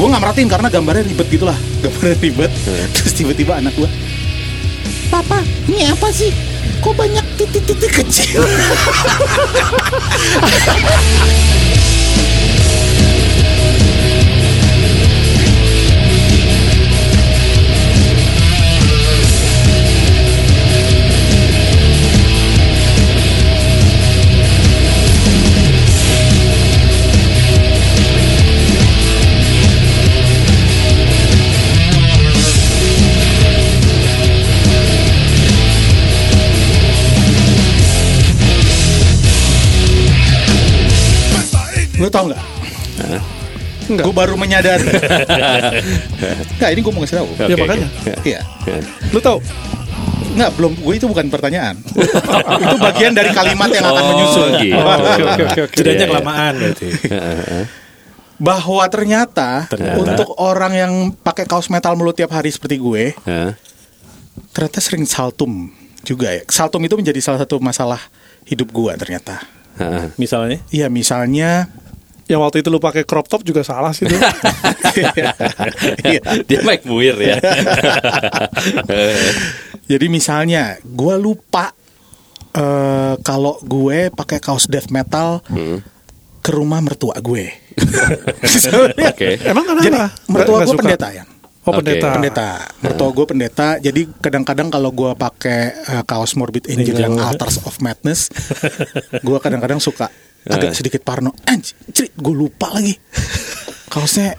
gue nggak merhatiin karena gambarnya ribet gitu lah gambarnya ribet terus tiba-tiba anak gue papa ini apa sih? Kok banyak titik-titik kecil tau nggak? Enggak. Gue baru menyadari. Nggak, ini gue mau ngasih tahu. Ya Oke, makanya. Iya. Lu tahu? Nggak, belum. Gue itu bukan pertanyaan. itu bagian dari kalimat yang akan Oh, menyusul. gitu. Oke oke oke oke. Iya, Jedanya iya. kelamaan berarti. Bahwa ternyata, Ternyata. untuk orang yang pakai kaos metal mulu tiap hari seperti gue, Hah? ternyata sering saltum juga ya. Saltum itu menjadi salah satu masalah hidup gue ternyata. Misalnya Iya, misalnya Yang waktu itu lu pakai crop top juga salah sih tuh. Iya. Dia Mike Muir ya. Jadi misalnya gue lupa eh kalau gue pakai kaos death metal Hmm. ke rumah mertua gue. Oke. Emang kenapa? Jadi mertua gue pendeta ya. Oh Oke. pendeta. Pendeta, mertua gue pendeta. Jadi kadang-kadang kalau gue pakai eh, kaos Morbid Angel yang Altars of Madness, gue kadang-kadang suka agak sedikit parno. Anjir, gue lupa lagi kaosnya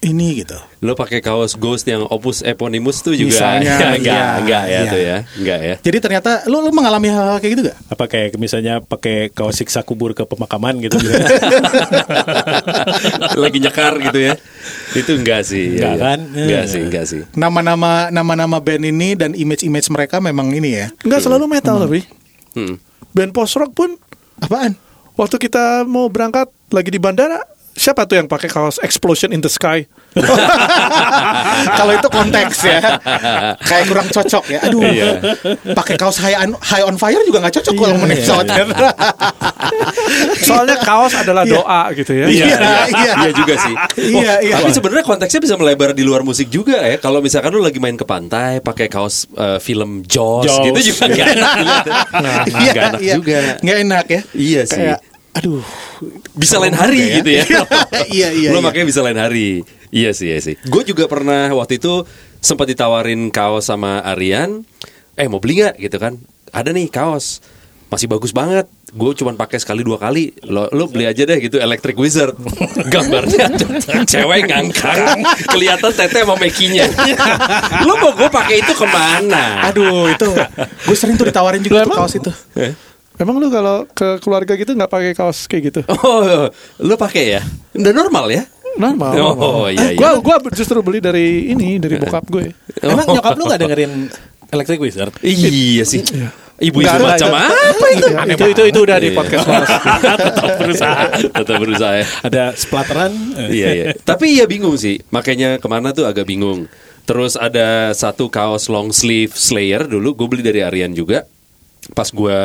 ini gitu. Lo pakai kaos Ghost yang Opus Eponymus tuh juga Misalnya, enggak, iya, enggak ya iya. tuh ya. Enggak ya. Jadi ternyata lu, lu mengalami hal-hal kayak gitu gak? apa kayak misalnya pakai kaos siksa kubur ke pemakaman gitu. Lagi nyekar gitu ya. Itu enggak sih. Enggak Iya, iya. kan? Enggak Eh. sih, enggak sih. Nama-nama nama-nama band ini dan image-image mereka memang ini ya. Enggak selalu metal tapi. Hmm. Band post rock pun Apaan? Waktu kita mau berangkat lagi di bandara siapa tuh yang pakai kaos explosion in the sky? Kalau itu konteks ya, kayak kurang cocok ya. Aduh, Iya. pakai kaos high on, high on fire juga nggak cocok kalau mau naik pesawat. Soalnya kaos adalah doa gitu ya. Iya, iya. Iya juga sih. Iya, iya. Tapi sebenarnya konteksnya bisa melebar di luar musik juga ya. Kalau misalkan lu lagi main ke pantai pakai kaos eh, film Jaws, Jaws. gitu juga enggak enak. Nah, Iya, enggak enak iya. juga. Nggak enak ya. Iya sih. Kayak, aduh. Bisa lain hari ya. gitu ya. Iya, iya, Lo iya. makanya bisa lain hari. Iya sih, iya sih. Gue juga pernah waktu itu sempat ditawarin kaos sama Aryan. Eh mau beli nggak gitu kan? Ada nih kaos. Masih bagus banget. Gue cuma pakai sekali dua kali. Lo, lo beli aja deh gitu Electric Wizard. Gambarnya cewek ngangkang, kelihatan tete sama mekinya. lo mau gue pakai itu ke mana? Aduh, itu gue sering tuh ditawarin juga tuh kaos itu. Eh? Emang lu kalau ke keluarga gitu nggak pakai kaos kayak gitu? Oh, lo pakai ya? Udah normal ya? Normal. Oh, normal. iya, iya. Gua gua justru beli dari ini dari bokap gue. Emang nyokap lu gak dengerin Electric Wizard? Iya sih. Ibu itu ada, macam itu. apa itu? Iya, itu, itu itu udah di Iya. podcast Mas. Tetap berusaha. Tetap berusaha ya. Ada splateran. eh. iya iya. Tapi ya bingung sih. Makanya ke mana tuh agak bingung. Terus ada satu kaos long sleeve Slayer dulu gue beli dari Aryan juga. Pas gue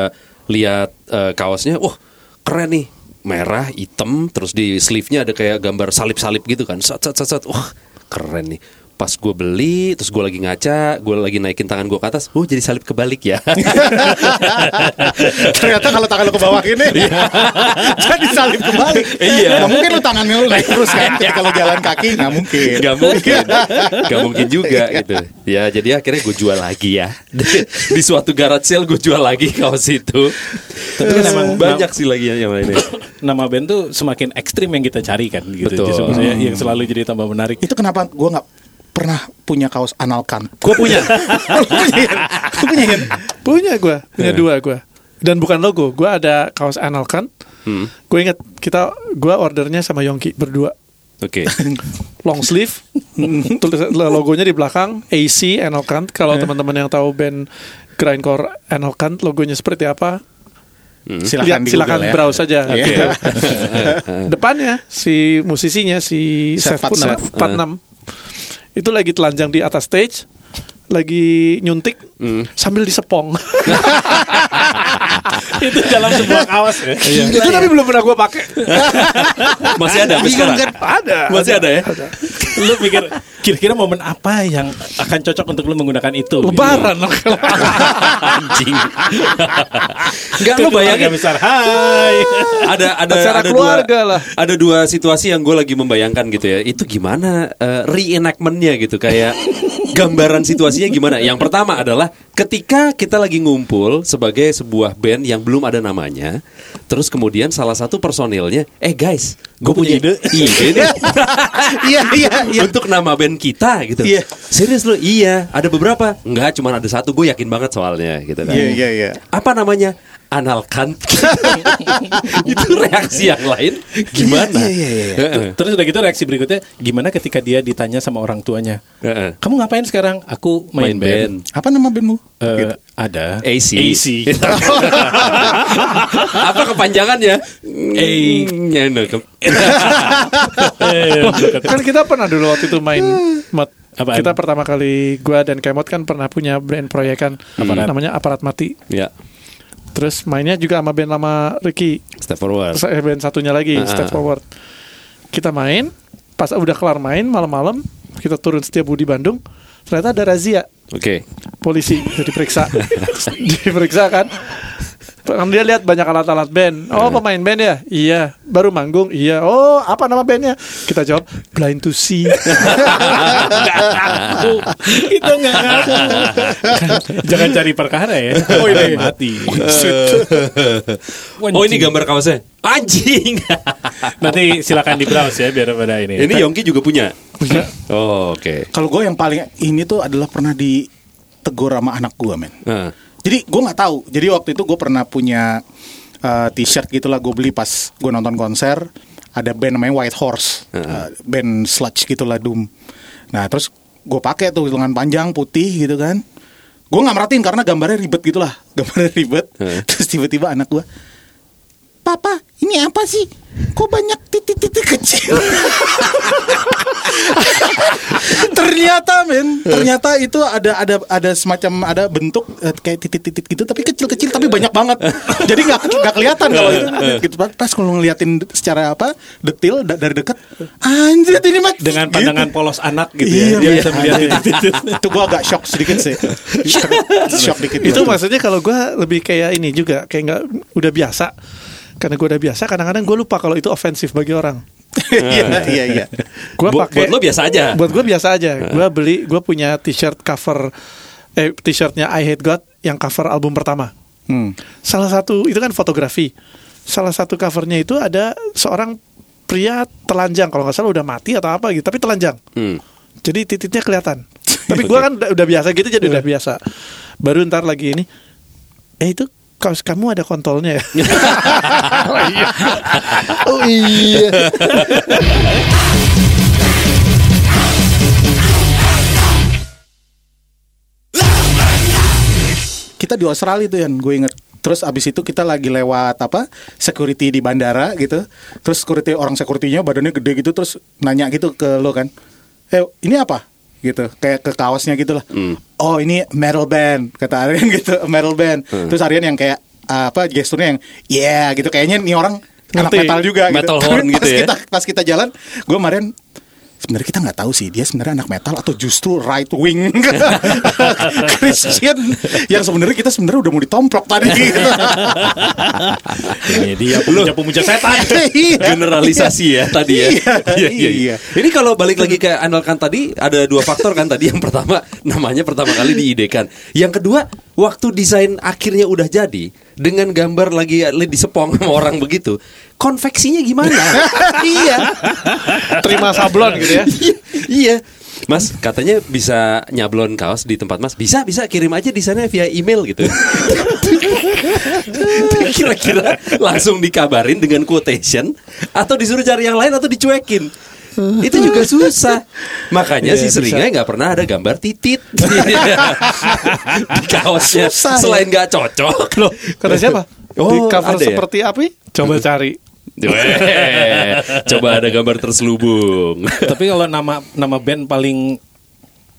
lihat eh, kaosnya, wah keren nih. Merah, hitam, terus di sleeve-nya ada kayak gambar salip-salip gitu kan. Sat, sat, sat, sat. Wah, keren nih. Pas gue beli, terus gue lagi ngaca, gue lagi naikin tangan gue ke atas. Oh, jadi salip kebalik ya. Ternyata kalau tangan lu ke bawah gini, jadi salib kembali. Iya. Nggak mungkin lu tangan lu naik terus kan lu jalan kaki, nggak mungkin. Gak mungkin Gak mungkin juga gitu Ya jadi akhirnya gue jual lagi ya Di, suatu garage sale gue jual lagi kaos itu Tapi kan emang Banyak sih lagi yang lainnya nama band tuh semakin ekstrim yang kita cari kan gitu. Betul. Justru maksudnya yang selalu jadi tambah menarik. Itu kenapa gue nggak pernah punya kaos anal kan? Gue punya. Punya, Lu punya kan? Punya gue, punya Iya. dua gue. Dan bukan logo, gue ada kaos Analkan. Hmm. Gue inget kita, gue ordernya sama Yongki berdua. Oke Long sleeve, tulis logonya di belakang AC Analkan. Kalau teman-teman yang tahu band grindcore Analkan, logonya seperti apa? Silakan Lihat, di silakan Google ya. browse saja. Iya. Gitu. Depannya si musisinya si Seth Seth Putnam. Seth Putnam itu lagi telanjang di atas stage lagi nyuntik sambil disepong. itu dalam sebuah kaos ya. itu tapi belum pernah gue pakai. Masih ada sampai sekarang? ada. Masih ada ya? lu pikir kira-kira momen apa yang akan cocok untuk lu menggunakan itu? Lebaran. Anjing. Enggak Gitu. lu bayangin besar. Hai. ada ada Acara ada keluarga dua, lah. Ada dua situasi yang gue lagi membayangkan gitu ya. Itu gimana eh, reenactmentnya gitu kayak gambaran situasinya gimana? Yang pertama adalah ketika kita lagi ngumpul sebagai sebuah band yang belum ada namanya, terus kemudian salah satu personilnya, eh guys, gue punya ide, ide nih. Iya, iya, iya. Untuk nama band kita gitu. Iya. Serius lu? Iya. Ada beberapa? Enggak, cuma ada satu. Gue yakin banget soalnya gitu kan. Iya, iya, iya. Apa namanya? Analkan. itu reaksi yang lain gimana? Iya, iya, iya. Heeh. Terus udah gitu reaksi berikutnya gimana ketika dia ditanya sama orang tuanya? Heeh. Kamu ngapain sekarang? Aku main, Main band. band. Apa nama bandmu? Eh, ada AC. AC. Apa kepanjangannya? A. Ya, ke- kan kita pernah dulu waktu itu main mat- Apaan? kita pertama kali gua dan Kemot kan pernah punya brand proyekan namanya aparat mati ya. Terus mainnya juga sama band lama Ricky Step forward. Terus eh, band satunya lagi Ah, Step ah. Forward kita main pas udah kelar main malam-malam kita turun setiap di Bandung ternyata ada razia Oke. polisi itu diperiksa diperiksa kan Kan dia lihat banyak alat-alat band. Oh pemain band ya? Iya. Baru manggung? Iya. Oh apa nama bandnya? Kita jawab Blind to See. Itu enggak ngaku. Jangan cari perkara ya. Oh ini mati. Oh ini gambar kaosnya. Anjing. Nanti silakan di browse ya biar pada ini. ini Yongki juga punya. Oh, oke. Kalau gue yang paling ini tuh adalah pernah ditegur sama anak gue, men. Nah, Jadi gue nggak tahu. Jadi waktu itu gue pernah punya uh, t-shirt gitulah gue beli pas gue nonton konser. Ada band namanya White Horse, uh, band sludge gitulah Doom. Nah terus gue pakai tuh lengan panjang putih gitu kan. Gue nggak merhatiin karena gambarnya ribet gitulah, gambarnya ribet. Terus tiba-tiba anak gue, Papa, ini apa sih? Kok banyak titik-titik kecil? ternyata men, ternyata itu ada ada ada semacam ada bentuk eh, kayak titik-titik gitu tapi kecil-kecil tapi banyak banget. Jadi nggak nggak kelihatan kalau itu gitu pas kalau ngeliatin secara apa detail da- dari dekat anjir ini mah dengan gitu. pandangan polos anak gitu Iya, ya. Dia iya. bisa melihat titik-titik. itu gua agak shock sedikit sih. Shock, shock dikit. itu gua. maksudnya kalau gua lebih kayak ini juga kayak nggak udah biasa. Karena gue udah biasa, kadang-kadang gue lupa kalau itu ofensif bagi orang. Iya iya iya. Gue pakai buat lo biasa aja. Buat gue biasa aja. Gue beli, gue punya t-shirt cover, eh t-shirtnya I Hate God yang cover album pertama. Hmm. Salah satu itu kan fotografi. Salah satu covernya itu ada seorang pria telanjang kalau nggak salah udah mati atau apa gitu, tapi telanjang. hmm. Jadi titiknya kelihatan. Tapi gue kan udah, udah biasa gitu jadi udah biasa. Baru ntar lagi ini, eh itu kaos kamu ada kontolnya ya? oh iya. Oh iya. kita di Australia tuh yang gue inget terus abis itu kita lagi lewat apa security di bandara gitu terus security orang securitynya badannya gede gitu terus nanya gitu ke lo kan eh ini apa gitu kayak ke kaosnya gitu lah oh ini metal band kata Aryan gitu metal band terus Aryan yang kayak ah, apa gesturnya yang yeah gitu kayaknya nih orang anak Ngerti. metal juga Metal gitu. horn Tapi gitu pas ya. kita pas kita jalan gue kemarin sebenarnya kita nggak tahu sih dia sebenarnya anak metal atau justru right wing Christian yang sebenarnya kita sebenarnya udah mau ditomplok tadi. Ini dia pemuja-pemuja setan. Iya. Generalisasi ya tadi ya. Iya, iya. Ini kalau balik lagi ke andalkan tadi ada dua faktor kan tadi. Yang pertama namanya pertama kali diidekan. Yang kedua waktu desain akhirnya udah jadi dengan gambar lagi disepong sama orang begitu. Konveksinya gimana? iya. Terima sablon gitu ya. iya. Mas, katanya bisa nyablon kaos di tempat Mas. Bisa, bisa kirim aja di sana via email gitu. Kira-kira langsung dikabarin dengan quotation atau disuruh cari yang lain atau dicuekin. Itu juga susah. Makanya Iya, si Seringai nggak pernah ada gambar titit di kaosnya. Susah ya. Selain nggak cocok. Loh, kata siapa? Oh, Di cover ada ya? seperti apa? Coba cari. Coba ada gambar terselubung. Tapi kalau nama nama band paling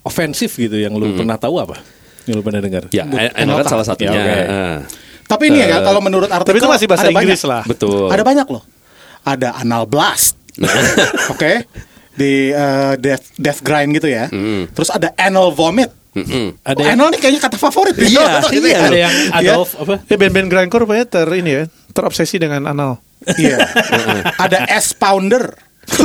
ofensif gitu yang lu pernah tahu apa? Yang lu pernah dengar? Ya, Anal kan salah satunya. Ya, oke. Ah. Tapi ini ya kalau menurut artikel Tapi itu masih bahasa ada banyak. Inggris lah. Betul. Ada banyak loh. Ada anal blast. Oke. Di eh, death death grind gitu ya. Terus ada anal vomit. Mm-mm. Ada Oh, yang anal nih kayaknya kata favorit. Iya, Gitu iya. ya. ada yang Adolf apa? Ya band-band grindcore banyak ter ini ya, terobsesi dengan anal. Iya. ada S pounder.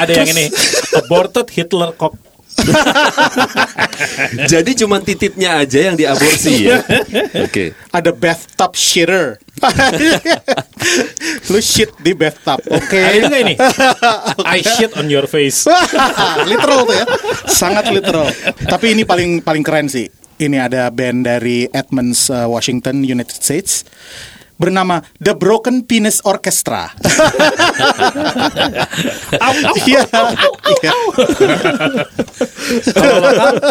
Ada yang ini aborted Hitler cock. Jadi cuma titipnya aja yang diaborsi ya. Oke. Ada bathtub shitter. Lu shit di bathtub. Oke. Ada juga ini. I shit on your face. literal tuh ya. Sangat literal. Tapi ini paling paling keren sih. Ini ada band dari Edmonds, uh, Washington, United States bernama The Broken Penis Orchestra. Iya. Iya.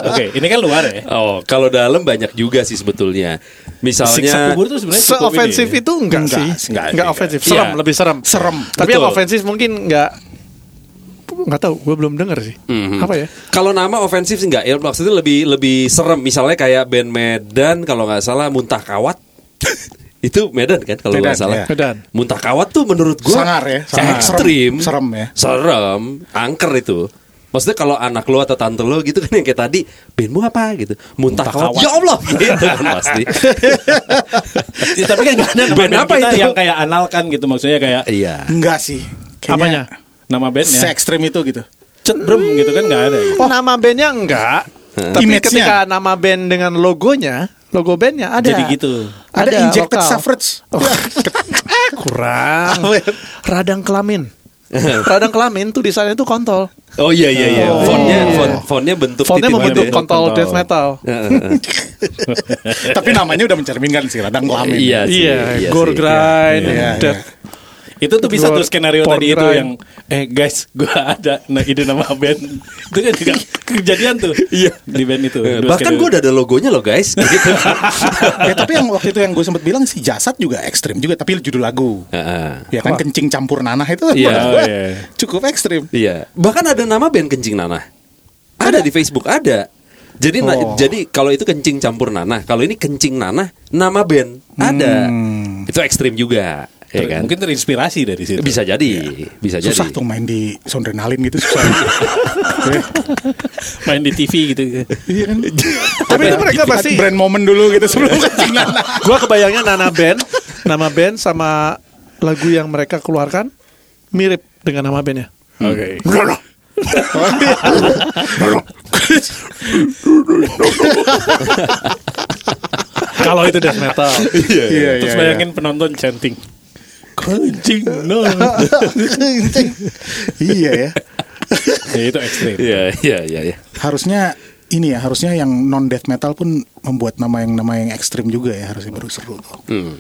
Oke, ini kan luar ya. Oh, kalau dalam banyak juga sih sebetulnya. Siksa Misalnya kubur tuh sebenarnya Se-ofensif ya. itu enggak, Enggak sih. Enggak, enggak. ofensif. Iya. Serem, lebih serem. Serem. Tapi yang Betul. ofensif mungkin enggak enggak tahu, gue belum denger sih. Mhm. Apa ya? Kalau nama ofensif sih enggak, ya maksudnya lebih lebih serem. Misalnya kayak band Medan kalau nggak salah Muntah Kawat. itu Medan kan kalau nggak salah. ya. Medan. Muntah Kawat tuh menurut gua Sangar ya, sangar. ekstrim, Serem ya. serem, angker itu. Maksudnya kalau anak lo atau tante lo gitu kan yang kayak tadi Bandmu apa gitu Muntah, Muntah kawat. kawat. Ya Allah gitu kan pasti Ya, tapi kan nggak ada nama Band band apa itu? yang kayak anal kan gitu maksudnya kayak Iya Enggak sih. Apanya? nama bandnya. Se ekstrim itu gitu. Cet brem gitu kan nggak ada. Oh, nama bandnya enggak. Tapi Image-nya. ketika nama band dengan logonya, logo bandnya ada. Jadi gitu. Ada, injected lokal. suffrage. Oh, kurang. Radang kelamin. Radang kelamin tuh desainnya tuh kontol. Oh iya iya iya Oh. Fontnya font, fontnya bentuk Fontnya titik membentuk ya. kontol kontol. death metal. Tapi namanya udah mencerminkan sih radang kelamin. Iya sih Iya, iya gore grind, Iya, iya. death. Itu tuh bisa tuh skenario tadi itu yang eh guys, gua ada nah, ide nama band. itu kan juga kejadian tuh. Iya, di band itu. Eh, Bahkan gue udah ada logonya loh guys gitu. ya tapi yang waktu itu yang gue sempat bilang si jasad juga ekstrim juga tapi judul lagu. Heeh. Ya kan kencing campur nanah itu Iya, menurut gue oh, iya. cukup ekstrim. Iya. Bahkan ada nama band kencing nanah. Ada, di Facebook ada. Jadi na- Oh. jadi kalau itu kencing campur nanah, kalau ini kencing nanah, nama band ada. Hmm. Itu ekstrim juga, ya kan? Mungkin terinspirasi dari situ. bisa jadi, bisa jadi. Susah tuh main di Sondrenalin gitu susah. Ya, main di TV gitu. Iya kan? Tapi itu mereka pasti brand momen dulu gitu sebelum kencing nanah. Gua kebayangnya nama band, nama band sama lagu yang mereka keluarkan mirip dengan nama bandnya. Oke. Kalau itu death metal. Iya iya Terus bayangin penonton chanting. Kencing no. Kencing. Iya ya. ya itu ekstrim. Iya, iya, iya, iya. Harusnya ini ya harusnya yang non death metal pun membuat nama yang nama yang ekstrim juga ya harusnya baru seru tuh. Hmm.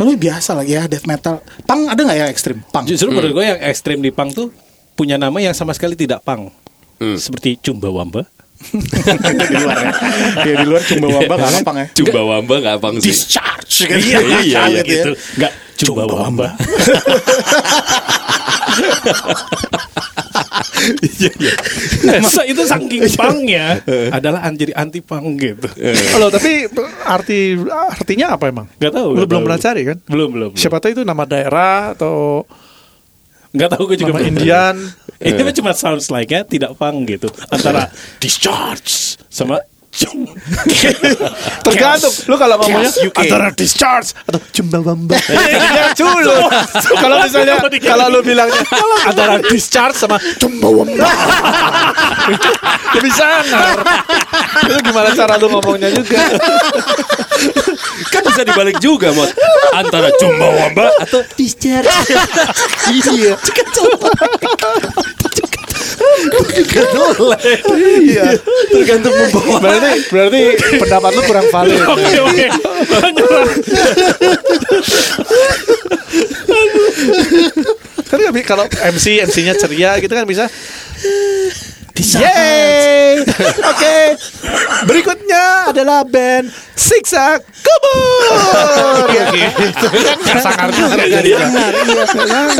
Lalu biasa lagi ya death metal. Pang ada nggak yang ekstrim? Pang. Justru menurut gue yang ekstrim di pang tuh punya nama yang sama sekali tidak pang. Hmm. Seperti Cumba Wamba. di luar ya. Ya di luar cumba wamba nggak apa-apa ya. Coba wamba nggak bang sih. Discharge gitu. Iya, iya, iya, Gitu ya. Gitu. Enggak Cumba Cumba Wamba. Masa itu saking pangnya adalah an- jadi anti pang gitu. Oh, loh, tapi arti artinya apa emang? Gak tahu. Lu gak belum tahu. pernah cari kan? Belum belum. belum. Siapa tahu itu nama daerah atau Gak tahu gue juga nama. Indian. Ini cuma sounds like ya tidak pang gitu. Antara discharge sama Tergantung. Lu kalau ngomongnya antara discharge atau cumbawamba. Ya culo. Kalau misalnya kalau lu bilangnya antara discharge sama cumbawamba. Lebih sangar. Itu gimana cara lu ngomongnya juga? kan bisa dibalik juga, Mot. Antara cumba wamba atau discharge. Iya. Iya. Tergantung membawa. Berarti berarti pendapat lu kurang valid. Oke oke. Kan nggak bi- kalau MC MC-nya ceria gitu kan bisa Yeay Oke Berikutnya adalah band Siksa Kubur Gitu kan Nggak sangar juga iya. Nggak sangar.